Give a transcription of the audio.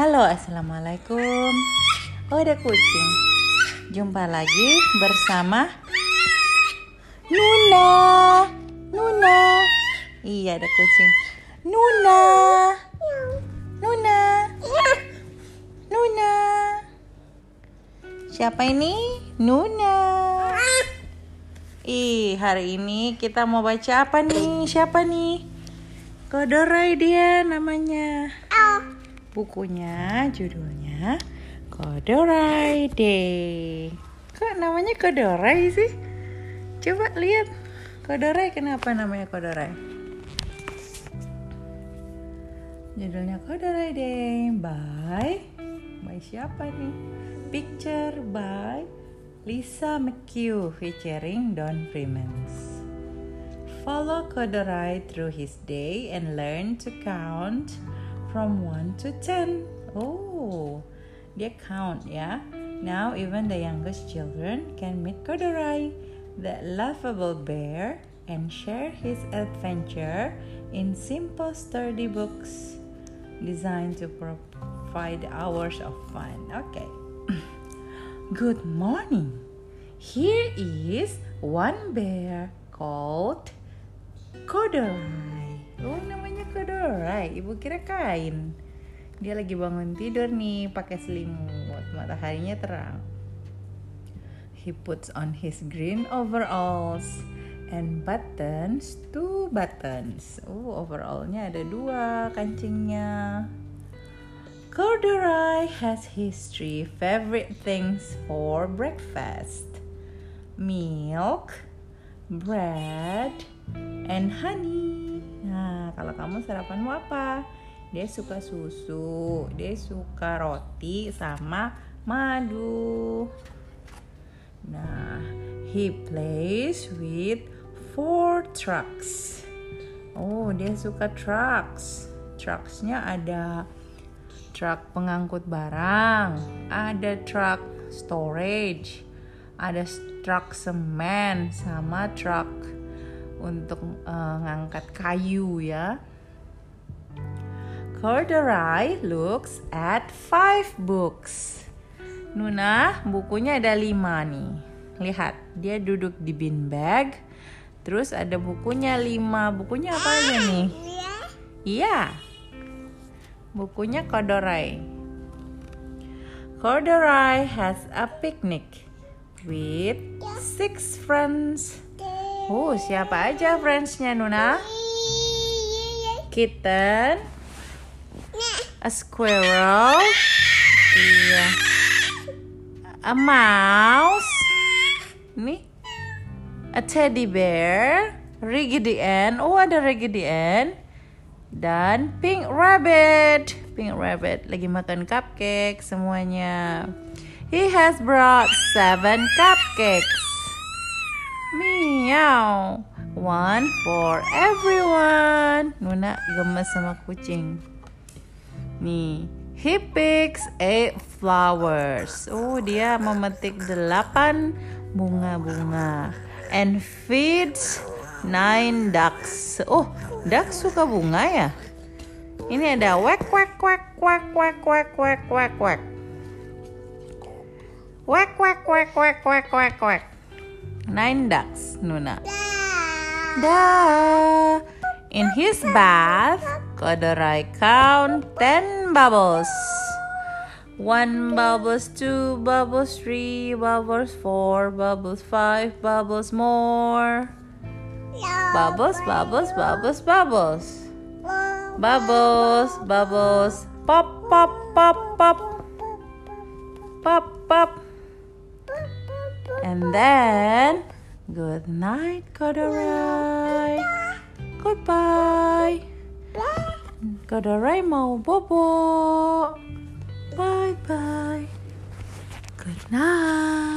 Halo, assalamualaikum. Oh, ada kucing. Jumpa lagi bersama Nuna. Nuna. Iya, ada kucing. Nuna. Nuna. Nuna. Siapa ini? Nuna. Ih, hari ini kita mau baca apa nih? Siapa nih? Kodorai dia namanya. Bukunya judulnya Kodorai Day. Kok namanya Kodorai sih? Coba lihat. Kodorai kenapa namanya Kodorai? Judulnya Kodorai Day by by siapa nih? Picture by Lisa McHugh featuring Don Freemans. Follow Kodorai through his day and learn to count from 1 to 10. Oh, dia count yeah? Now even the youngest children can meet Kodorai, the laughable bear, and share his adventure in simple sturdy books designed to provide hours of fun. Okay. Good morning. Here is one bear called Kodorai. Oh, namanya Kodorai. Ibu kira kain. Dia lagi bangun tidur nih pakai selimut. Mataharinya terang. He puts on his green overalls and buttons two buttons. Oh, overallnya ada dua kancingnya. Corduroy has his three favorite things for breakfast milk, bread, and honey. Nah, kalau kamu sarapanmu apa? Dia suka susu, dia suka roti sama madu. Nah, he plays with four trucks. Oh, dia suka trucks. Trucksnya ada truk pengangkut barang, ada truk storage, ada truk semen sama truk untuk uh, ngangkat kayu ya. Corduroy looks at five books. Nuna, bukunya ada lima nih. Lihat, dia duduk di bin bag. Terus ada bukunya lima. Bukunya apa aja nih? Iya. Bukunya Corduroy. Corduroy has a picnic with six friends. Oh, siapa aja friendsnya Nuna? Kitten, a squirrel, iya, a mouse, nih, a teddy bear, Raggedy Ann, oh ada Raggedy Ann, dan Pink Rabbit. Pink Rabbit lagi makan cupcake semuanya. He has brought seven cupcakes. Meow. One for everyone. Nuna gemes sama kucing. Nih, he picks eight flowers. Oh, dia memetik delapan bunga-bunga. And feeds nine ducks. Oh, duck suka bunga ya? Ini ada wek wek wek wek wek wek wek wek wek. Wek wek wek wek wek wek wek. Nine ducks, Nuna. Da. In his bath, Kodorai count ten bubbles. One bubbles, two bubbles, three bubbles, four bubbles, five bubbles more. Bubbles, bubbles, bubbles, bubbles. Bubbles, bubbles. Pop, pop, pop, pop. Pop, pop. And then, good night, Kodorai. Goodbye. Kodorai mau bobo. Bye bye. Good night.